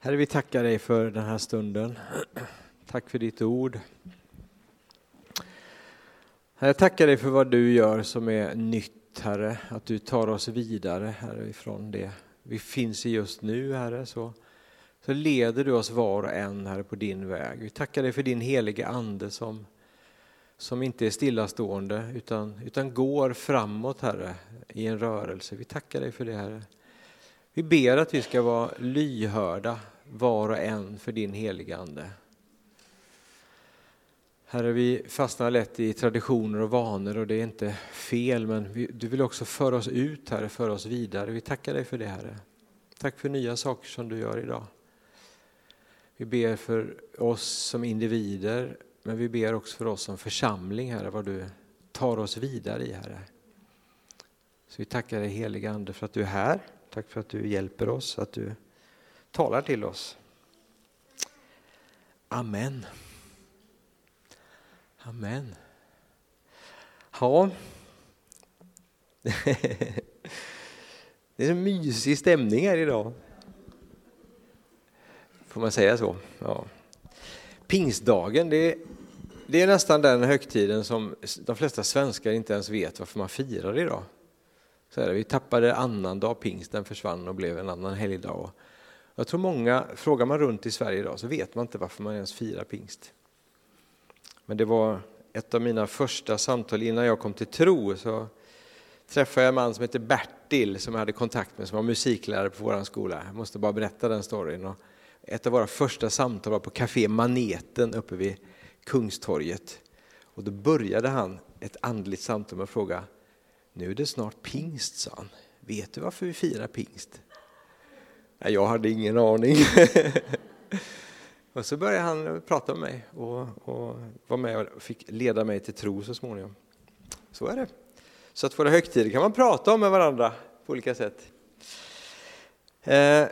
Herre, vi tackar dig för den här stunden. Tack för ditt ord. Herre, jag tackar dig för vad du gör som är nytt, Herre. Att du tar oss vidare, Herre, ifrån det vi finns i just nu, Herre. Så, så leder du oss var och en, Herre, på din väg. Vi tackar dig för din helige Ande som, som inte är stillastående utan, utan går framåt, Herre, i en rörelse. Vi tackar dig för det, Herre. Vi ber att vi ska vara lyhörda var och en för din heliga Ande. Herre, vi fastnar lätt i traditioner och vanor och det är inte fel, men vi, du vill också föra oss ut, Herre, föra oss vidare. Vi tackar dig för det, Herre. Tack för nya saker som du gör idag. Vi ber för oss som individer, men vi ber också för oss som församling, Herre, vad du tar oss vidare i, Herre. Så vi tackar dig, heliga Ande, för att du är här. Tack för att du hjälper oss, att du talar till oss. Amen. Amen. Ja. Det är en mysig stämning här idag. Får man säga så? Ja. Pingstdagen, det det är nästan den högtiden som de flesta svenskar inte ens vet varför man firar idag. Så här, vi tappade annandag pingst, den försvann och blev en annan helgdag. Jag tror många, frågar man runt i Sverige idag så vet man inte varför man ens firar pingst. Men det var ett av mina första samtal innan jag kom till tro. Så träffade jag en man som heter Bertil som jag hade kontakt med som var musiklärare på vår skola. Jag måste bara berätta den storyn. Och ett av våra första samtal var på Café Maneten uppe vid Kungstorget. Och då började han ett andligt samtal med att fråga nu är det snart pingst, sa han. Vet du varför vi firar pingst? Nej, jag hade ingen aning. och så började han prata med mig och, och var med och fick leda mig till tro så småningom. Så är det. Så att våra högtider kan man prata om med varandra på olika sätt. Eh,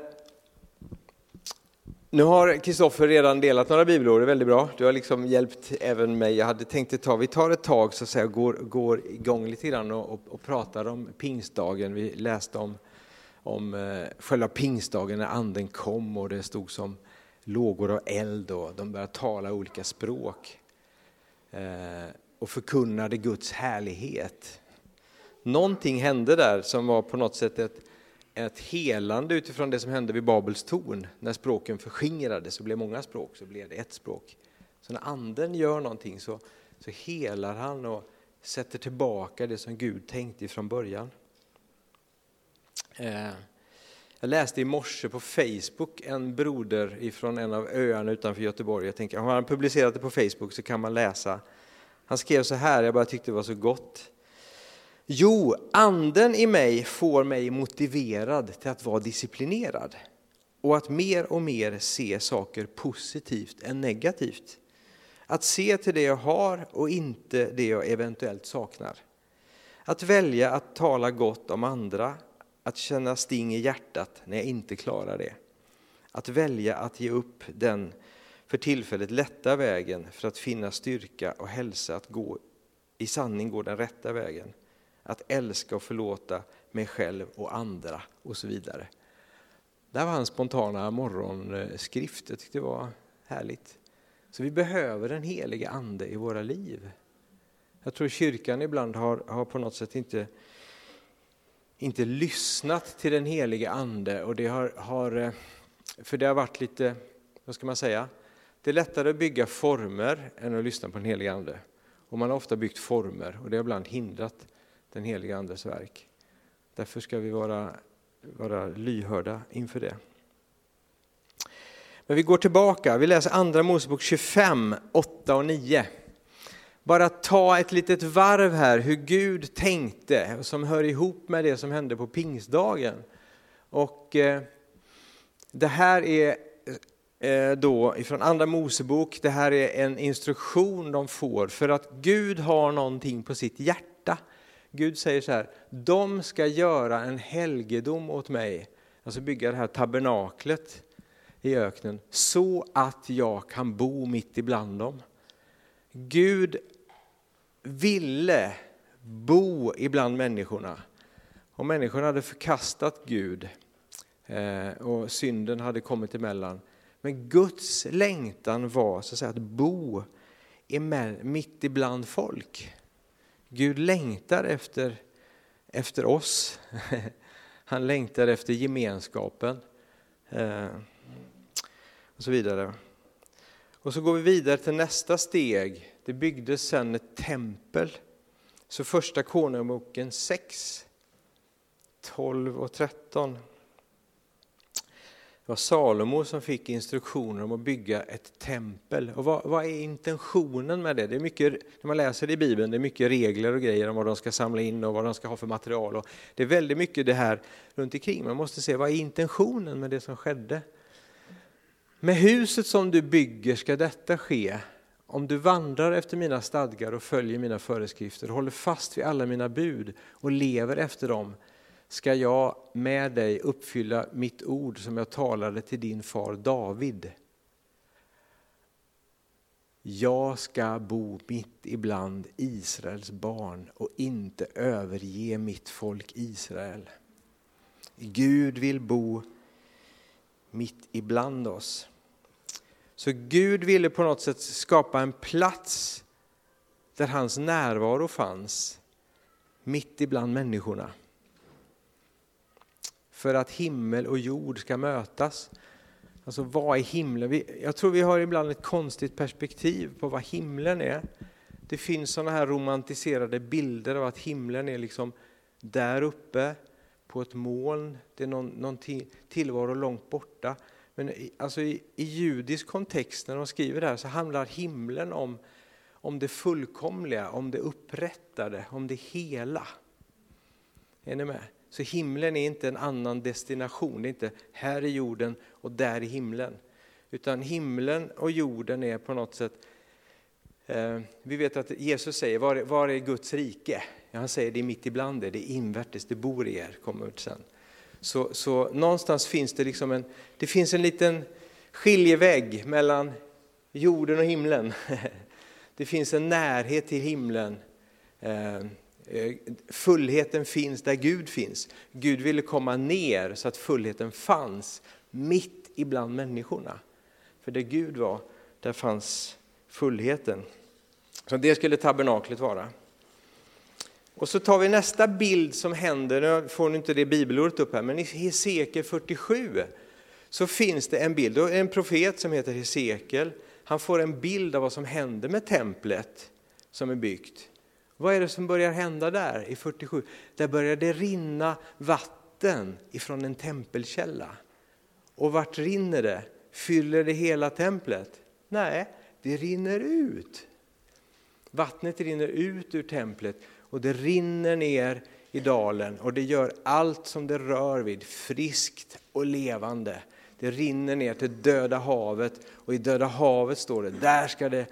nu har Kristoffer redan delat några bibelord, det är väldigt bra. Du har liksom hjälpt även mig. Jag hade tänkt att ta, vi tar ett tag så att säga, går, går igång lite grann och, och, och pratar om pingstdagen. Vi läste om, om eh, själva pingstdagen när anden kom och det stod som lågor av eld och de började tala olika språk. Eh, och förkunnade Guds härlighet. Någonting hände där som var på något sätt ett ett helande utifrån det som hände vid Babels torn. När språken förskingrades så blev många språk, så blev det ett språk. Så när anden gör någonting så, så helar han och sätter tillbaka det som Gud tänkte ifrån början. Eh, jag läste i morse på Facebook en broder ifrån en av öarna utanför Göteborg. Jag tänker, har han publicerat det på Facebook så kan man läsa. Han skrev så här, jag bara tyckte det var så gott. Jo, anden i mig får mig motiverad till att vara disciplinerad och att mer och mer se saker positivt än negativt. Att se till det jag har och inte det jag eventuellt saknar. Att välja att tala gott om andra, att känna sting i hjärtat när jag inte klarar det. Att välja att ge upp den för tillfället lätta vägen för att finna styrka och hälsa att gå i sanning gå den rätta vägen att älska och förlåta mig själv och andra och så vidare. Det här var hans spontana morgonskrift, jag tyckte det var härligt. Så vi behöver den heliga ande i våra liv. Jag tror kyrkan ibland har, har på något sätt inte, inte lyssnat till den heliga ande och det har, har, eh, för det har varit lite, vad ska man säga, det är lättare att bygga former än att lyssna på den heliga ande. Och man har ofta byggt former och det har ibland hindrat den heliga Andes verk. Därför ska vi vara, vara lyhörda inför det. Men vi går tillbaka, vi läser andra Mosebok 25, 8 och 9. Bara ta ett litet varv här hur Gud tänkte, som hör ihop med det som hände på pingstdagen. Och eh, det här är eh, då ifrån andra Mosebok, det här är en instruktion de får för att Gud har någonting på sitt hjärta Gud säger så här, de ska göra en helgedom åt mig, alltså bygga det här tabernaklet i öknen, så att jag kan bo mitt ibland dem. Gud ville bo ibland människorna. Om människorna hade förkastat Gud eh, och synden hade kommit emellan. Men Guds längtan var så att, säga, att bo mitt ibland folk. Gud längtar efter, efter oss. Han längtar efter gemenskapen. Eh, och så vidare. Och så går vi vidare till nästa steg. Det byggdes sedan ett tempel. Så första Konungaboken 6, 12 och 13. Det var Salomo som fick instruktioner om att bygga ett tempel. Och vad, vad, är intentionen med det? det är mycket, när man läser det i Bibeln, det är mycket regler och grejer om vad de ska samla in och vad de ska ha för material. Och det är väldigt mycket det här runt omkring. Man måste se vad är intentionen med det som skedde. Med huset som du bygger ska detta ske om du vandrar efter mina stadgar och följer mina föreskrifter, håller fast vid alla mina bud och lever efter dem, ska jag med dig uppfylla mitt ord som jag talade till din far David. Jag ska bo mitt ibland Israels barn och inte överge mitt folk Israel. Gud vill bo mitt ibland oss. Så Gud ville på något sätt skapa en plats där hans närvaro fanns, mitt ibland människorna. För att himmel och jord ska mötas. Alltså vad är himlen? Jag tror vi har ibland ett konstigt perspektiv på vad himlen är. Det finns sådana här romantiserade bilder av att himlen är liksom där uppe på ett moln, det är någon, någon tillvaro långt borta. Men alltså i, i judisk kontext när de skriver det här så handlar himlen om, om det fullkomliga, om det upprättade, om det hela. Är ni med? Så himlen är inte en annan destination, det är inte här i jorden och där i himlen. Utan himlen och jorden är på något sätt, eh, vi vet att Jesus säger, var är, var är Guds rike? Ja, han säger det är mitt ibland er, det är invärtes, det bor i er, kommer ut sen. Så, så någonstans finns det liksom en, det finns en liten skiljevägg mellan jorden och himlen. Det finns en närhet till himlen. Eh, Eh, fullheten finns där Gud finns. Gud ville komma ner så att fullheten fanns mitt ibland människorna. För där Gud var, där fanns fullheten. Så det skulle tabernaklet vara. Och så tar vi nästa bild som händer, nu får ni inte det bibelordet upp här, men i Hesekiel 47 så finns det en bild, en profet som heter Hesekiel, han får en bild av vad som händer med templet som är byggt. Vad är det som börjar hända där i 47? Där börjar det rinna vatten ifrån en tempelkälla. Och vart rinner det? Fyller det hela templet? Nej, det rinner ut. Vattnet rinner ut ur templet och det rinner ner i dalen och det gör allt som det rör vid friskt och levande. Det rinner ner till Döda havet och i Döda havet står det, där ska det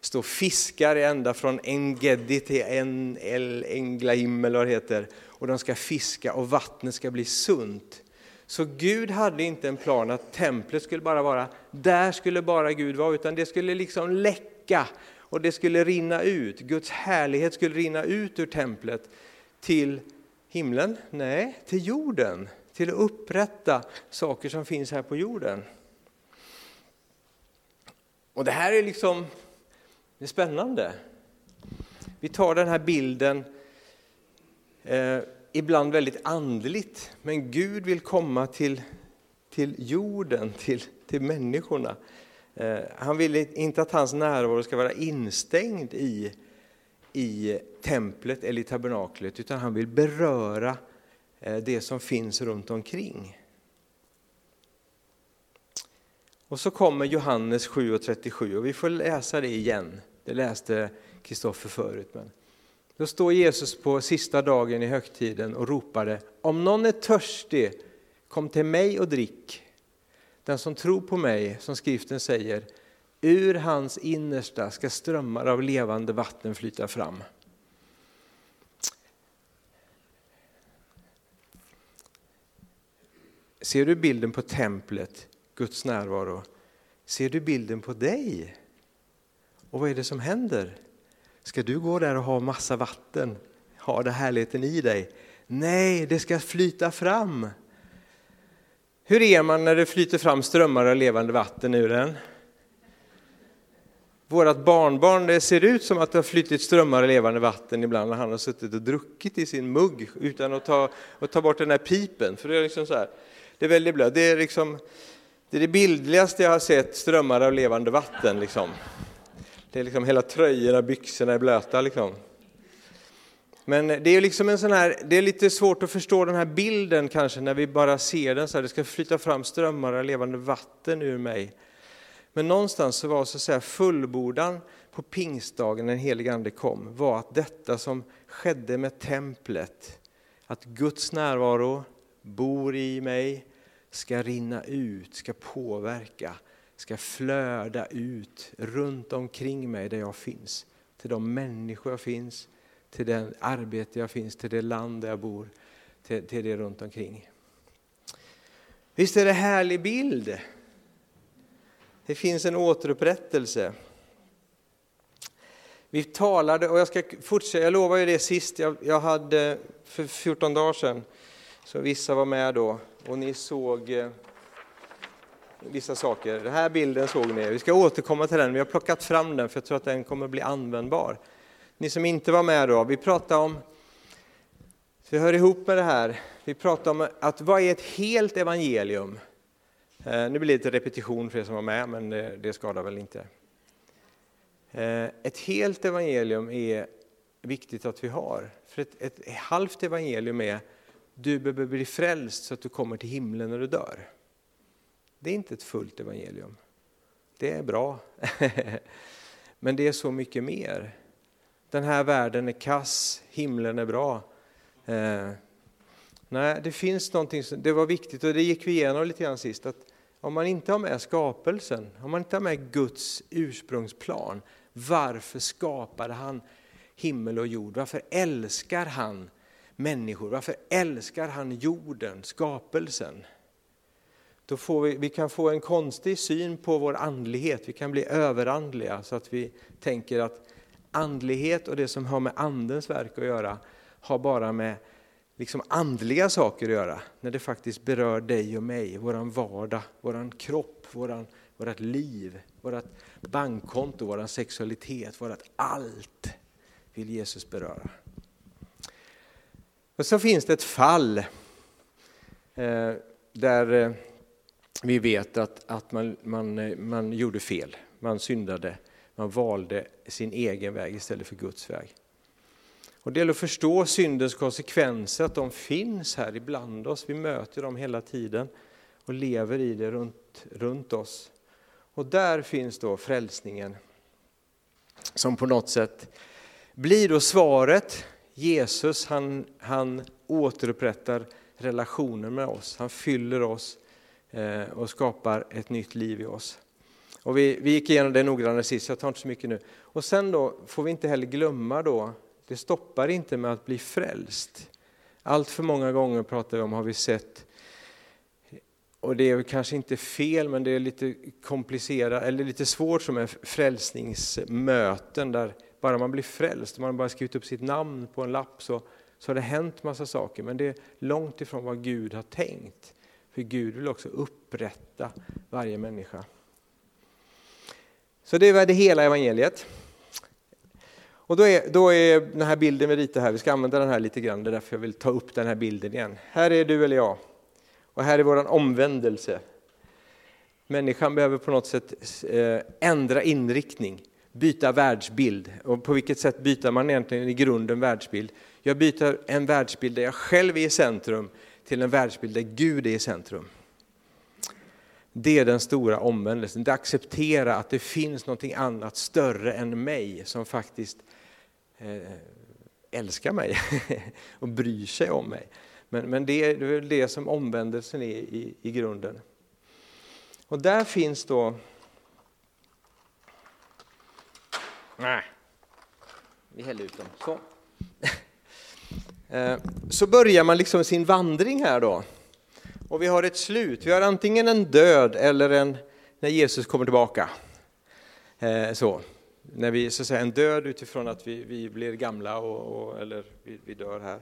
stå fiskar ända från Engedi till en El Englaim eller vad det heter. Och de ska fiska och vattnet ska bli sunt. Så Gud hade inte en plan att templet skulle bara vara, där skulle bara Gud vara, utan det skulle liksom läcka och det skulle rinna ut, Guds härlighet skulle rinna ut ur templet till himlen? Nej, till jorden, till att upprätta saker som finns här på jorden. Och det här är liksom det är spännande. Vi tar den här bilden, eh, ibland väldigt andligt, men Gud vill komma till, till jorden, till, till människorna. Eh, han vill inte att hans närvaro ska vara instängd i, i templet eller i tabernaklet, utan han vill beröra eh, det som finns runt omkring. Och så kommer Johannes 7.37 och vi får läsa det igen. Det läste Kristoffer förut. Men då står Jesus på sista dagen i högtiden och ropade, om någon är törstig, kom till mig och drick. Den som tror på mig, som skriften säger, ur hans innersta ska strömmar av levande vatten flyta fram. Ser du bilden på templet, Guds närvaro? Ser du bilden på dig? Och vad är det som händer? Ska du gå där och ha massa vatten, ha det härligheten i dig? Nej, det ska flyta fram. Hur är man när det flyter fram strömmar av levande vatten ur den? Vårat barnbarn, det ser ut som att det har flyttit strömmar av levande vatten ibland när han har suttit och druckit i sin mugg utan att ta, att ta bort den här pipen. För det är liksom så här, det är väldigt blött. Det är liksom, det är det bildligaste jag har sett, strömmar av levande vatten. Liksom. Det är liksom hela tröjorna, byxorna är blöta. Liksom. Men det är, liksom en sån här, det är lite svårt att förstå den här bilden kanske när vi bara ser den så här, det ska flyta fram strömmar av levande vatten ur mig. Men någonstans så var så att säga fullbordan på pingstdagen när den helige Ande kom, var att detta som skedde med templet, att Guds närvaro bor i mig, ska rinna ut, ska påverka, ska flöda ut runt omkring mig där jag finns. Till de människor jag finns, till det arbete jag finns, till det land där jag bor, till, till det runt omkring. Visst är det en härlig bild? Det finns en återupprättelse. Vi talade, och jag ska fortsätta, jag lovade ju det sist, jag, jag hade för 14 dagar sedan, så vissa var med då, och ni såg eh, vissa saker. Den här bilden såg ni, vi ska återkomma till den, vi har plockat fram den för jag tror att den kommer bli användbar. Ni som inte var med då, vi pratade om, så vi hör ihop med det här, vi pratade om att vad är ett helt evangelium? Eh, nu blir det lite repetition för er som var med, men det, det skadar väl inte. Eh, ett helt evangelium är viktigt att vi har. För ett, ett halvt evangelium är du behöver bli frälst så att du kommer till himlen när du dör. Det är inte ett fullt evangelium. Det är bra. Men det är så mycket mer. Den här världen är kass, himlen är bra. Eh, nej, det finns någonting som, det var viktigt och det gick vi igenom lite grann sist, att om man inte har med skapelsen, om man inte har med Guds ursprungsplan, varför skapade han himmel och jord? Varför älskar han människor? Varför älskar han jorden, skapelsen? Då får vi, vi kan få en konstig syn på vår andlighet, vi kan bli överandliga så att vi tänker att andlighet och det som har med andens verk att göra har bara med liksom andliga saker att göra, när det faktiskt berör dig och mig, våran vardag, våran kropp, våran, vårat liv, vårat bankkonto, våran sexualitet, vårat allt vill Jesus beröra. Och så finns det ett fall eh, där eh, vi vet att, att man, man, man gjorde fel, man syndade, man valde sin egen väg istället för Guds väg. Och det gäller att förstå syndens konsekvenser, att de finns här ibland oss. Vi möter dem hela tiden och lever i det runt, runt oss. Och där finns då frälsningen som på något sätt blir då svaret. Jesus han, han återupprättar relationen med oss. Han fyller oss Eh, och skapar ett nytt liv i oss. Och vi, vi gick igenom det noggrannare sist, jag tar inte så mycket nu. Och sen då får vi inte heller glömma då det stoppar inte med att bli frälst. Allt för många gånger pratar vi om, har vi sett, och det är kanske inte fel, men det är lite komplicerat, eller lite svårt som är frälsningsmöten där bara man blir frälst, man har bara skrivit upp sitt namn på en lapp så, så har det hänt massa saker, men det är långt ifrån vad Gud har tänkt. För Gud vill också upprätta varje människa. Så det var det hela evangeliet. Och då är, då är den här bilden vi ritar här, vi ska använda den här lite grann, det är därför jag vill ta upp den här bilden igen. Här är du eller jag, och här är vår omvändelse. Människan behöver på något sätt eh, ändra inriktning, byta världsbild. Och på vilket sätt byter man egentligen i grunden världsbild? Jag byter en världsbild där jag själv är i centrum till en världsbild där Gud är i centrum. Det är den stora omvändelsen, det acceptera att det finns något annat större än mig som faktiskt eh, älskar mig och bryr sig om mig. Men, men det är väl det som omvändelsen är i, i grunden. Och där finns då... Nej, vi häller ut dem. Så. Eh, så börjar man liksom sin vandring här då. Och vi har ett slut. Vi har antingen en död eller en när Jesus kommer tillbaka. Eh, så när vi så att säga en död utifrån att vi, vi blir gamla och, och eller vi, vi, dör här.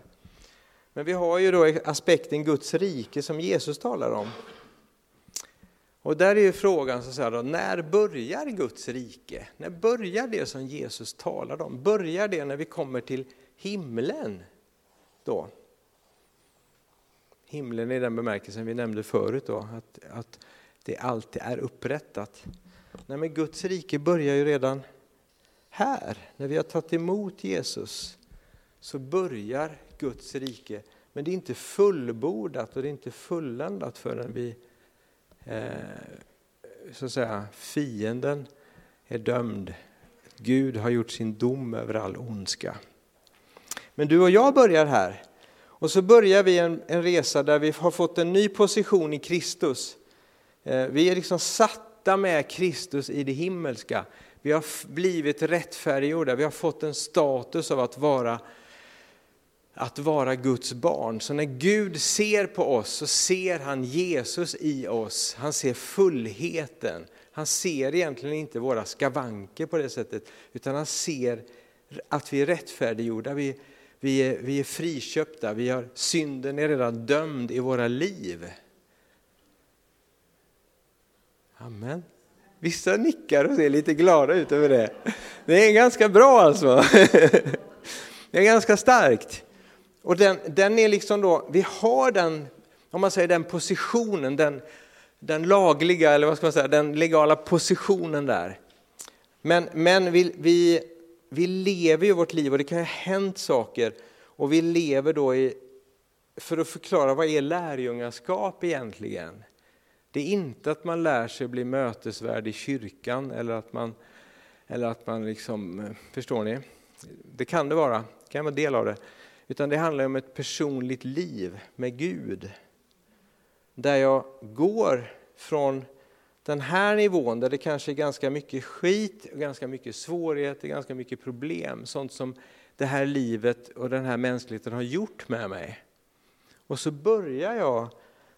Men vi har ju då aspekten Guds rike som Jesus talar om. Och där är ju frågan, så att säga, då, när börjar Guds rike? När börjar det som Jesus talade om? Börjar det när vi kommer till himlen? Då? Himlen i den bemärkelsen vi nämnde förut, då, att, att det alltid är upprättat. Nej, men Guds rike börjar ju redan här, när vi har tagit emot Jesus, så börjar Guds rike. Men det är inte fullbordat och det är inte fulländat förrän vi, eh, så att säga, fienden är dömd. Gud har gjort sin dom över all ondska. Men du och jag börjar här. Och så börjar vi en, en resa där vi har fått en ny position i Kristus. Eh, vi är liksom satta med Kristus i det himmelska. Vi har blivit rättfärdiggjorda, vi har fått en status av att vara, att vara Guds barn. Så när Gud ser på oss så ser han Jesus i oss, han ser fullheten. Han ser egentligen inte våra skavanker på det sättet, utan han ser att vi är rättfärdiggjorda, vi, vi, är, vi är friköpta, vi har, synden är redan dömd i våra liv. Amen. Vissa nickar och ser lite glada ut över det. Det är ganska bra alltså. Det är ganska starkt. Och den, den är liksom då, vi har den, om man säger den positionen, den, den lagliga, eller vad ska man säga, den legala positionen där. Men, men vi, vi, vi lever ju vårt liv och det kan ha hänt saker och vi lever då i, för att förklara vad är lärjungaskap egentligen? Det är inte att man lär sig bli mötesvärd i kyrkan eller att man, eller att man liksom, förstår ni? Det kan det vara, det kan vara del av det. Utan det handlar om ett personligt liv med Gud. Där jag går från den här nivån där det kanske är ganska mycket skit, ganska mycket svårigheter, ganska mycket problem. Sånt som det här livet och den här mänskligheten har gjort med mig. Och så börjar jag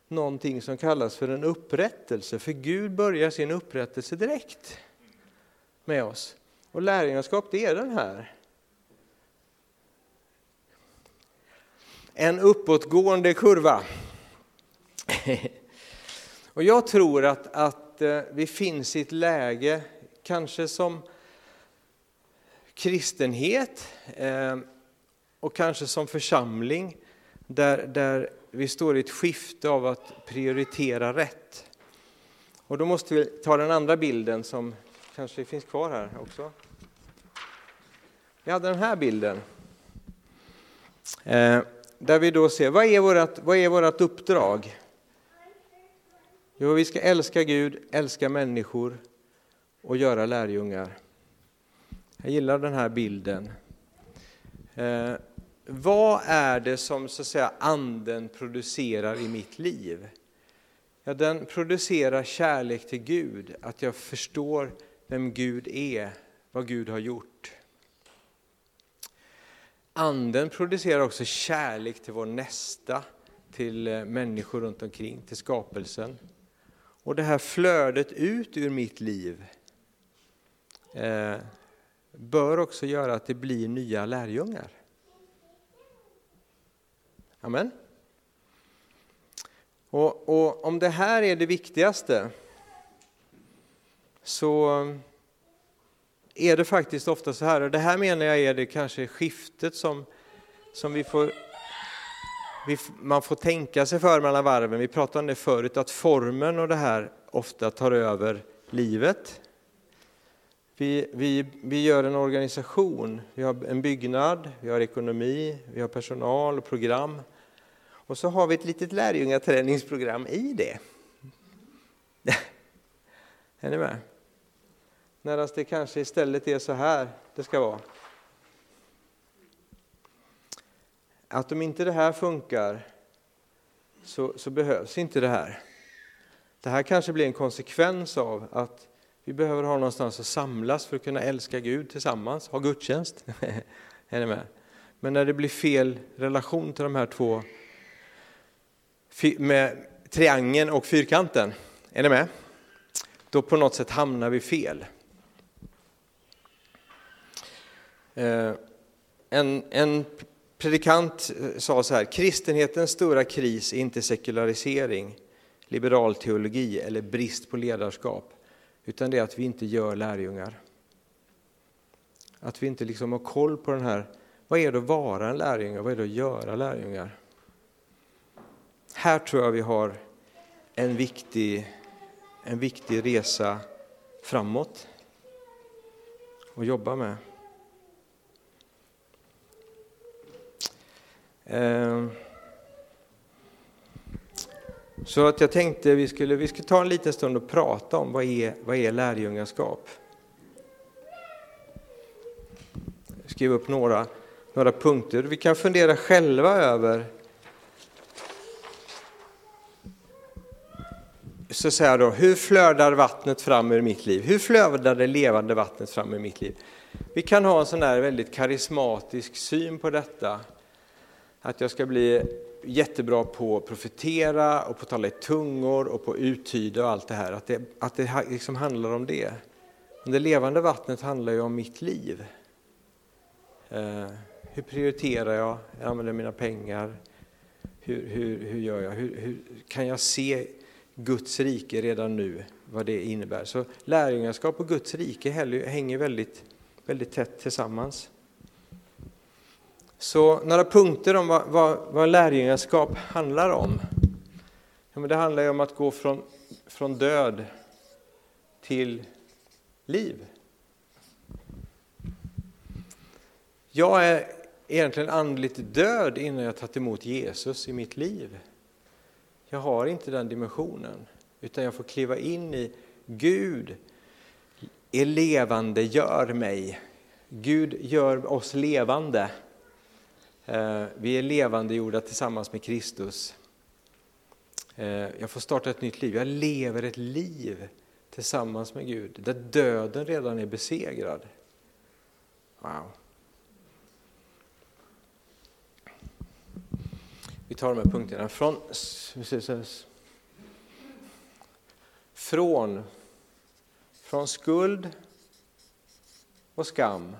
någonting som kallas för en upprättelse, för Gud börjar sin upprättelse direkt med oss. Och lärjungaskap, det är den här. En uppåtgående kurva. Och jag tror att, att Eh, vi finns i ett läge, kanske som kristenhet eh, och kanske som församling, där, där vi står i ett skifte av att prioritera rätt. Och då måste vi ta den andra bilden som kanske finns kvar här också. Vi hade den här bilden. Eh, där vi då ser, vad är vårt, vad är vårt uppdrag? Jo, vi ska älska Gud, älska människor och göra lärjungar. Jag gillar den här bilden. Eh, vad är det som så att säga, anden producerar i mitt liv? Ja, den producerar kärlek till Gud, att jag förstår vem Gud är, vad Gud har gjort. Anden producerar också kärlek till vår nästa, till eh, människor runt omkring, till skapelsen. Och det här flödet ut ur mitt liv eh, bör också göra att det blir nya lärjungar. Amen. Och, och, om det här är det viktigaste så är det faktiskt ofta så här, och det här menar jag är det kanske skiftet som, som vi får vi, man får tänka sig för mellan varven. Vi pratade om det förut, att formen och det här ofta tar över livet. Vi, vi, vi gör en organisation, vi har en byggnad, vi har ekonomi, vi har personal och program. Och så har vi ett litet lärjungaträningsprogram i det. är ni med? Medan det kanske istället är så här det ska vara. Att om inte det här funkar så, så behövs inte det här. Det här kanske blir en konsekvens av att vi behöver ha någonstans att samlas för att kunna älska Gud tillsammans, ha gudstjänst. är ni med? Men när det blir fel relation till de här två, med triangeln och fyrkanten, är ni med? Då på något sätt hamnar vi fel. Eh, en, en predikant eh, sa så här, kristenhetens stora kris är inte sekularisering, liberal teologi eller brist på ledarskap, utan det är att vi inte gör lärjungar. Att vi inte liksom har koll på den här, vad är det att vara en lärjunge, vad är det att göra lärjungar? Här tror jag vi har en viktig, en viktig resa framåt att jobba med. Ehm. Så att jag tänkte vi skulle, vi skulle ta en liten stund och prata om vad är, vad är lärjungaskap? Skriv upp några, några punkter. Vi kan fundera själva över så att säga då, hur flödar vattnet fram ur mitt liv? Hur flödar det levande vattnet fram ur mitt liv? Vi kan ha en sån här väldigt karismatisk syn på detta. Att jag ska bli jättebra på att profetera och på att tala i tungor och på att uttyda och allt det här. Att det, att det liksom handlar om det. Men det levande vattnet handlar ju om mitt liv. Eh, hur prioriterar jag? Jag använder mina pengar. Hur, hur, hur gör jag? Hur, hur, kan jag se Guds rike redan nu, vad det innebär? Så lärjungaskap och Guds rike hänger väldigt, väldigt tätt tillsammans. Så några punkter om vad, vad, vad lärjungaskap handlar om. Ja, men det handlar om att gå från, från död till liv. Jag är egentligen andligt död innan jag tagit emot Jesus i mitt liv. Jag har inte den dimensionen, utan jag får kliva in i Gud är levande, gör mig. Gud gör oss levande. Eh, vi är levande gjorda tillsammans med Kristus. Eh, jag får starta ett nytt liv. Jag lever ett liv tillsammans med Gud, där döden redan är besegrad. Wow. Vi tar de här punkterna. Från, från, från skuld och skam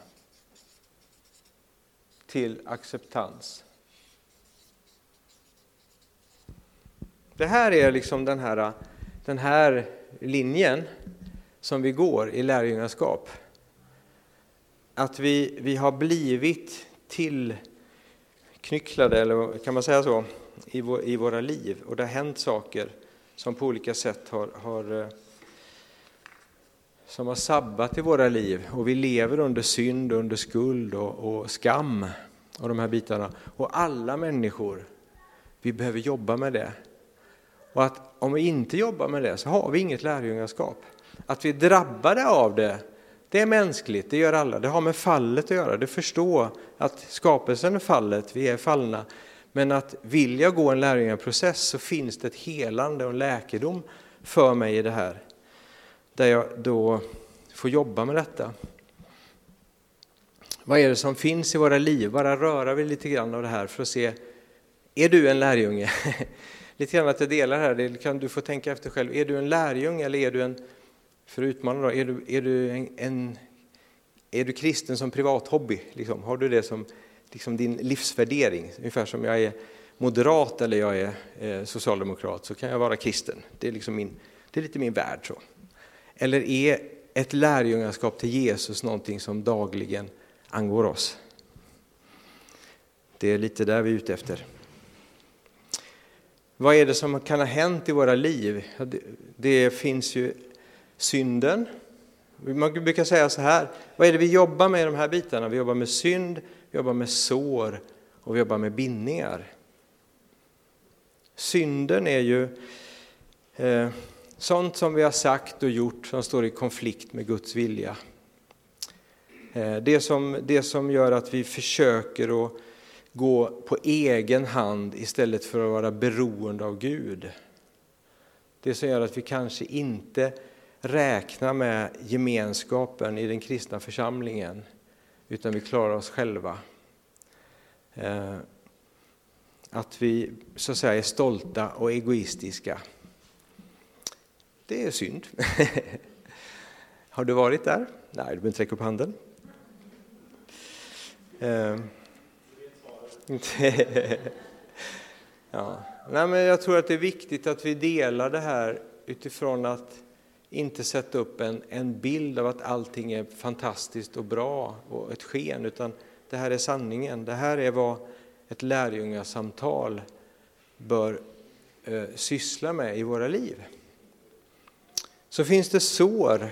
till acceptans. Det här är liksom den här, den här linjen som vi går i lärjungaskap. Att vi, vi har blivit tillknycklade, eller kan man säga så, i, vår, i våra liv. Och det har hänt saker som på olika sätt har, har eh, som har sabbat i våra liv och vi lever under synd, under skuld och, och skam och de här bitarna. Och alla människor, vi behöver jobba med det. Och att om vi inte jobbar med det så har vi inget lärjungaskap. Att vi är drabbade av det, det är mänskligt, det gör alla. Det har med fallet att göra, det förstår att skapelsen är fallet, vi är fallna. Men att vill jag gå en lärjungaprocess så finns det ett helande och en läkedom för mig i det här där jag då får jobba med detta. Vad är det som finns i våra liv? Bara röra vi lite grann av det här för att se, är du en lärjunge? lite grann att jag delar här, det kan du få tänka efter själv. Är du en lärjunge eller är du en, för att utmana då, är du, är du en, en är du kristen som privat hobby? Liksom? Har du det som liksom din livsvärdering? Ungefär som jag är moderat eller jag är eh, socialdemokrat så kan jag vara kristen. Det är, liksom min, det är lite min värld. så. Eller är ett lärjungaskap till Jesus någonting som dagligen angår oss? Det är lite där vi är ute efter. Vad är det som kan ha hänt i våra liv? Det finns ju synden. Man brukar säga så här, vad är det vi jobbar med i de här bitarna? Vi jobbar med synd, vi jobbar med sår och vi jobbar med bindningar. Synden är ju eh, Sånt som vi har sagt och gjort som står i konflikt med Guds vilja. Eh, det som, det som gör att vi försöker att gå på egen hand istället för att vara beroende av Gud. Det som gör att vi kanske inte räknar med gemenskapen i den kristna församlingen utan vi klarar oss själva. Eh, att vi så att säga är stolta och egoistiska. Det är synd. Har du varit där? Nej, du behöver inte räcka upp handen. Ehm. Ja, Nej, men jag tror att det är viktigt att vi delar det här utifrån att inte sätta upp en, en bild av att allting är fantastiskt och bra och ett sken, utan det här är sanningen. Det här är vad ett lärjungasamtal bör eh, syssla med i våra liv. Så finns det sår.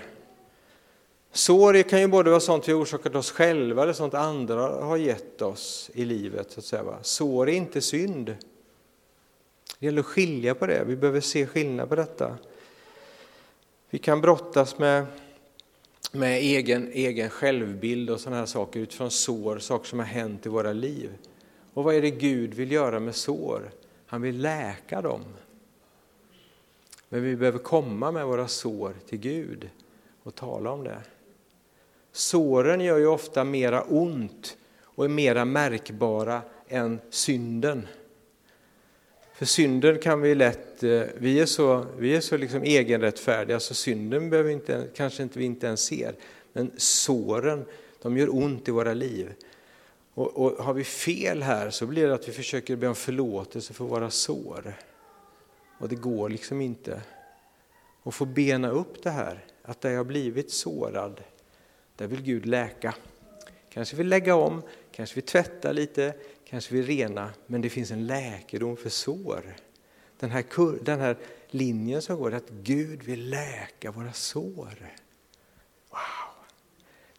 Sår kan ju både vara sånt vi orsakat oss själva eller sånt andra har gett oss i livet. Så att säga. Sår är inte synd. Det gäller att skilja på det. Vi behöver se skillnad på detta. Vi kan brottas med, med egen, egen självbild och sådana här saker utifrån sår, saker som har hänt i våra liv. Och vad är det Gud vill göra med sår? Han vill läka dem. Men vi behöver komma med våra sår till Gud och tala om det. Såren gör ju ofta mera ont och är mera märkbara än synden. För synden kan vi lätt, eh, vi är så, vi är så liksom egenrättfärdiga så synden behöver inte, kanske inte vi inte ens ser. Men såren, de gör ont i våra liv. Och, och har vi fel här så blir det att vi försöker be om förlåtelse för våra sår. Och det går liksom inte. Och få bena upp det här, att där jag blivit sårad, där vill Gud läka. Kanske vill lägga om, kanske vill tvätta lite, kanske vill rena, men det finns en läkedom för sår. Den här, den här linjen som går, att Gud vill läka våra sår.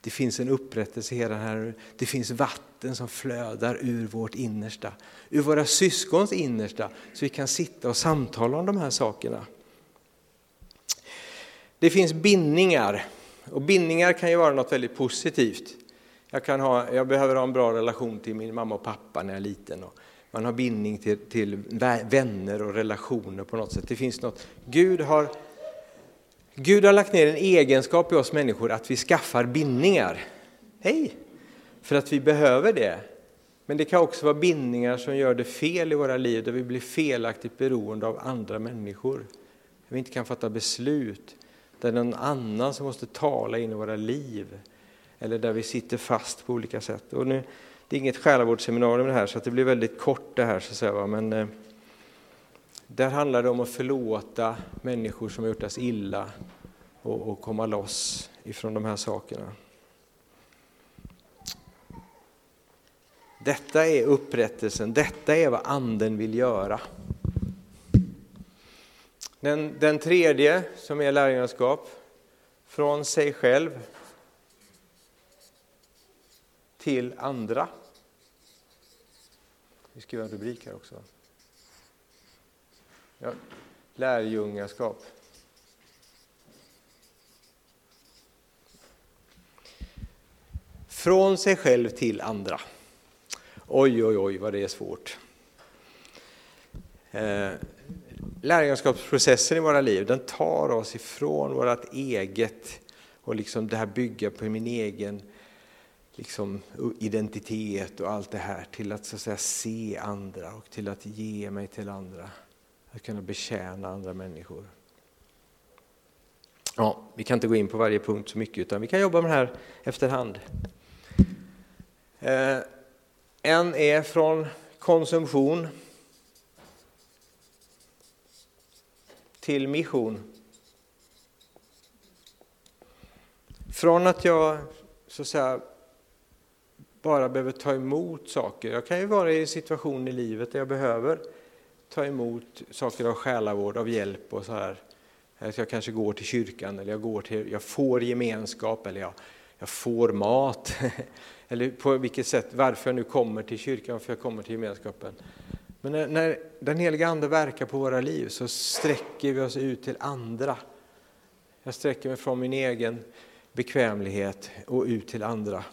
Det finns en upprättelse i hela här. Det finns vatten som flödar ur vårt innersta, ur våra syskons innersta, så vi kan sitta och samtala om de här sakerna. Det finns bindningar, och bindningar kan ju vara något väldigt positivt. Jag, kan ha, jag behöver ha en bra relation till min mamma och pappa när jag är liten. Och man har bindning till, till vänner och relationer på något sätt. Det finns något. Gud har, Gud har lagt ner en egenskap i oss människor att vi skaffar bindningar. Hej! För att vi behöver det. Men det kan också vara bindningar som gör det fel i våra liv, där vi blir felaktigt beroende av andra människor. Där vi inte kan fatta beslut, där det är någon annan som måste tala in i våra liv eller där vi sitter fast på olika sätt. Och nu, det är inget själavårdsseminarium det här så det blir väldigt kort det här så att säga, men eh, där handlar det om att förlåta människor som har gjort oss illa och, och komma loss ifrån de här sakerna. Detta är upprättelsen, detta är vad anden vill göra. Den, den tredje, som är lärjungaskap, från sig själv till andra. Vi skriver en rubrik här också. Ja, lärjungaskap. Från sig själv till andra. Oj, oj, oj vad det är svårt. Eh, lärjungaskapsprocessen i våra liv, den tar oss ifrån vårt eget och liksom det här bygga på min egen liksom, identitet och allt det här till att, så att säga, se andra och till att ge mig till andra. Att kunna betjäna andra människor. Ja, vi kan inte gå in på varje punkt så mycket utan vi kan jobba med det här efterhand. Eh, en är från konsumtion till mission. Från att jag så att säga, bara behöver ta emot saker. Jag kan ju vara i en situation i livet där jag behöver ta emot saker av själavård, av hjälp och så här. Jag kanske går till kyrkan eller jag, går till, jag får gemenskap eller jag, jag får mat. eller på vilket sätt, varför jag nu kommer till kyrkan, varför jag kommer till gemenskapen. Men när, när den heliga Ande verkar på våra liv så sträcker vi oss ut till andra. Jag sträcker mig från min egen bekvämlighet och ut till andra.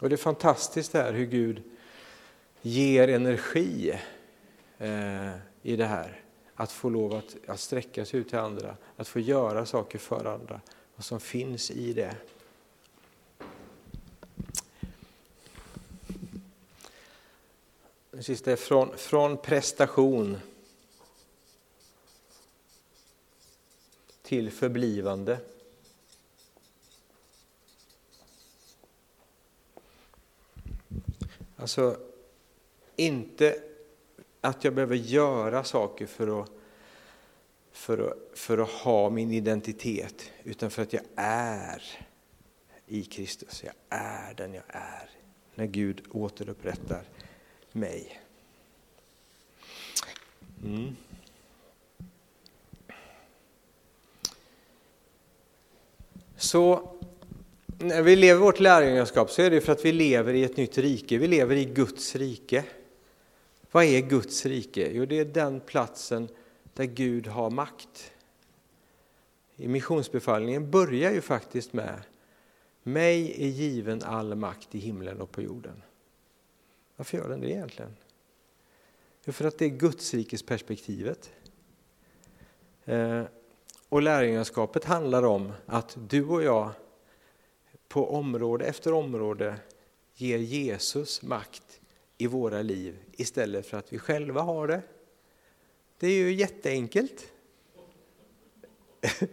Och det är fantastiskt det här hur Gud ger energi eh, i det här. Att få lov att, att sträcka sig ut till andra, att få göra saker för andra. Vad som finns i det. Den sista är från, från prestation till förblivande. Alltså, inte att jag behöver göra saker för att, för, att, för att ha min identitet, utan för att jag är i Kristus. Jag är den jag är när Gud återupprättar mig. Mm. Så när vi lever vårt lärjungaskap så är det för att vi lever i ett nytt rike. Vi lever i Guds rike. Vad är Guds rike? Jo, det är den platsen där Gud har makt. I missionsbefallningen börjar ju faktiskt med mig är given all makt i himlen och på jorden. Varför gör den det egentligen? Jo, för att det är Guds perspektivet. Eh, och lärjungaskapet handlar om att du och jag på område efter område ger Jesus makt i våra liv istället för att vi själva har det. Det är ju jätteenkelt.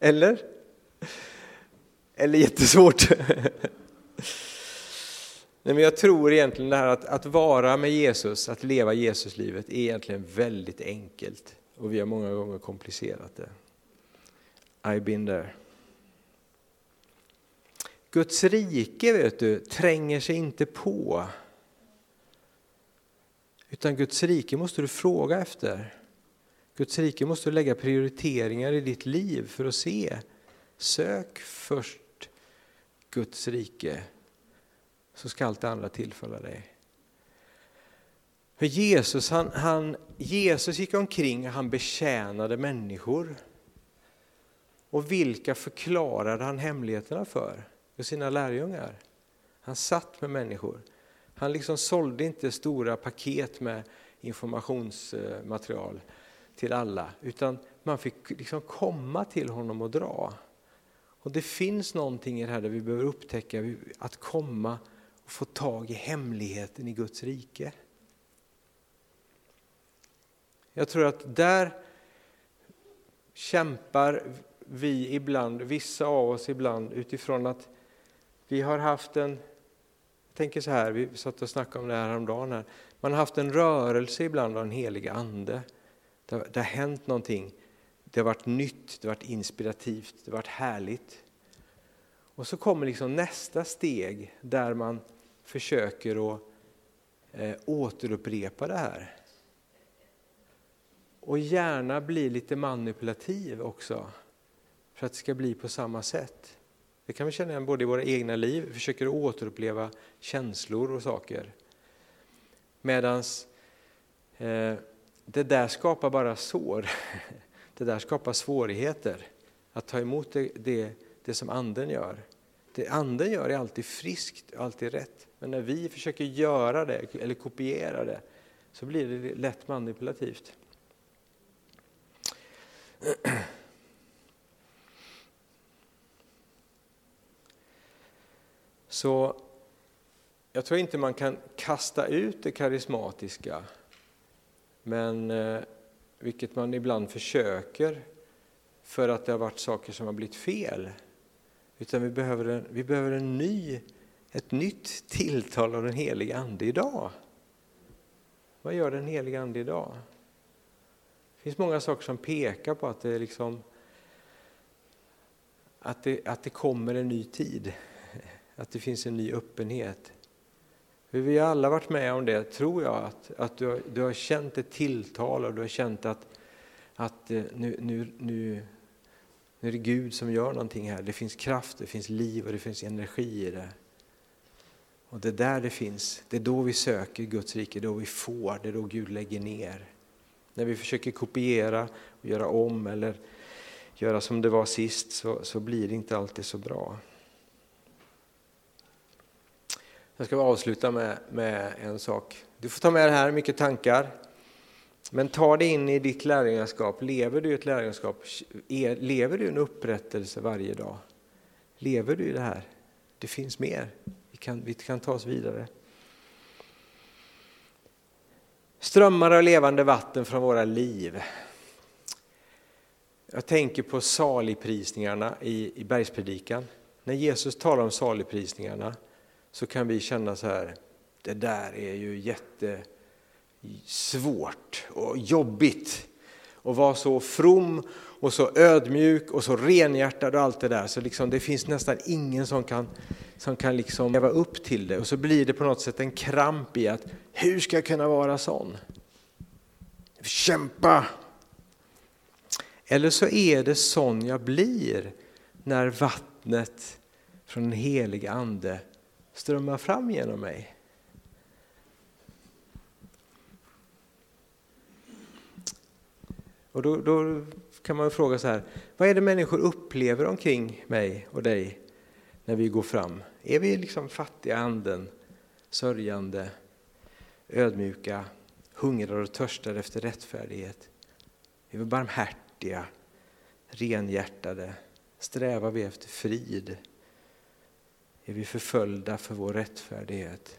Eller? Eller jättesvårt? Nej, men jag tror egentligen det här att, att vara med Jesus, att leva Jesuslivet är egentligen väldigt enkelt och vi har många gånger komplicerat det. I've been there. Guds rike vet du, tränger sig inte på. Utan Guds rike måste du fråga efter. Guds rike måste du lägga prioriteringar i ditt liv för att se. Sök först Guds rike så ska allt det andra tillfalla dig. För Jesus, han, han, Jesus gick omkring och han betjänade människor. Och vilka förklarade han hemligheterna för? För sina lärjungar. Han satt med människor. Han liksom sålde inte stora paket med informationsmaterial till alla, utan man fick liksom komma till honom och dra. Och det finns någonting i det här där vi behöver upptäcka att komma och få tag i hemligheten i Guds rike. Jag tror att där kämpar vi ibland, vissa av oss ibland utifrån att vi har haft en, jag tänker så här, vi satt och snackade om det här häromdagen, här. man har haft en rörelse ibland av den heliga ande. Det har, det har hänt någonting, det har varit nytt, det har varit inspirativt, det har varit härligt. Och så kommer liksom nästa steg där man försöker att eh, återupprepa det här. Och gärna bli lite manipulativ också, för att det ska bli på samma sätt. Det kan vi känna igen både i våra egna liv, vi försöker återuppleva känslor och saker. Medan eh, det där skapar bara sår. Det där skapar svårigheter. Att ta emot det, det, det som anden gör. Det anden gör är alltid friskt, alltid rätt. Men när vi försöker göra det eller kopiera det så blir det lätt manipulativt. Så jag tror inte man kan kasta ut det karismatiska, men eh, vilket man ibland försöker för att det har varit saker som har blivit fel. Utan vi behöver en, vi behöver en ny, ett nytt tilltal av den heliga Ande idag. Vad gör den heliga Ande idag? Det finns många saker som pekar på att det, liksom, att det, att det kommer en ny tid att det finns en ny öppenhet. Vi har alla varit med om det, tror jag, att, att du, har, du har känt ett tilltal och du har känt att, att eh, nu, nu, nu, nu är det Gud som gör någonting här. Det finns kraft, det finns liv och det finns energi i det. Och det är där det finns, det är då vi söker Guds rike, det är då vi får, det är då Gud lägger ner. När vi försöker kopiera och göra om eller göra som det var sist så, så blir det inte alltid så bra. Jag ska avsluta med, med en sak. Du får ta med det här, mycket tankar. Men ta det in i ditt lärjungaskap. Lever du ett lärjungaskap? Lever du en upprättelse varje dag? Lever du i det här? Det finns mer. Vi kan, vi kan ta oss vidare. Strömmar av levande vatten från våra liv. Jag tänker på saligprisningarna i, i bergspredikan. När Jesus talar om saligprisningarna så kan vi känna så här, det där är ju jättesvårt och jobbigt och vara så from och så ödmjuk och så renhjärtad och allt det där. Så liksom det finns nästan ingen som kan, som kan liksom leva upp till det. Och så blir det på något sätt en kramp i att hur ska jag kunna vara sån? Kämpa! Eller så är det sån jag blir när vattnet från den helige ande strömmar fram genom mig. Och då, då, kan man fråga så här, vad är det människor upplever omkring mig och dig när vi går fram? Är vi liksom fattiga anden, sörjande, ödmjuka, hungrar och törstar efter rättfärdighet? Är vi barmhärtiga, renhjärtade? Strävar vi efter frid? Är vi förföljda för vår rättfärdighet?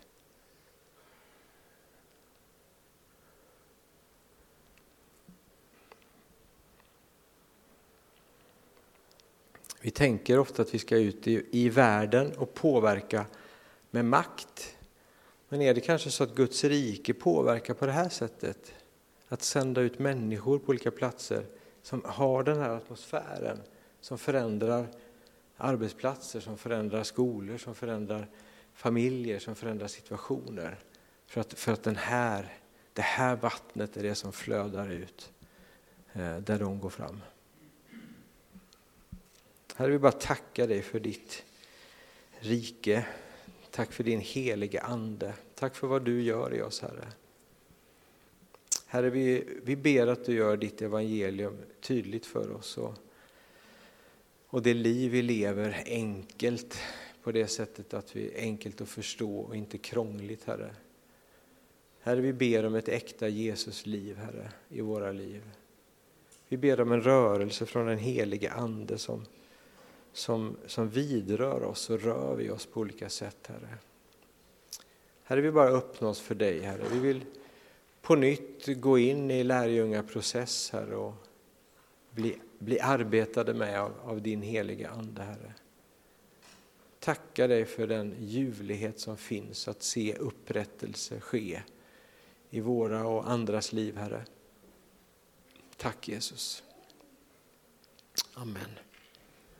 Vi tänker ofta att vi ska ut i, i världen och påverka med makt. Men är det kanske så att Guds rike påverkar på det här sättet? Att sända ut människor på olika platser som har den här atmosfären, som förändrar arbetsplatser, som förändrar skolor, som förändrar familjer, som förändrar situationer. För att, för att den här, det här vattnet är det som flödar ut eh, där de går fram. Herre, vi bara tacka dig för ditt rike. Tack för din helige Ande. Tack för vad du gör i oss, Herre. Herre, vi, vi ber att du gör ditt evangelium tydligt för oss och, och det liv vi lever enkelt på det sättet att vi är enkelt att förstå och inte krångligt, Herre. Herre, vi ber om ett äkta Jesusliv, Herre, i våra liv. Vi ber om en rörelse från den helige Ande som som, som vidrör oss och rör vid oss på olika sätt, Herre. Herre, vi bara öppna oss för dig, Herre. Vi vill på nytt gå in i lärjungaprocess, Herre, och bli, bli arbetade med av, av din heliga Ande, Herre. Tacka dig för den ljuvlighet som finns att se upprättelse ske i våra och andras liv, Herre. Tack Jesus. Amen.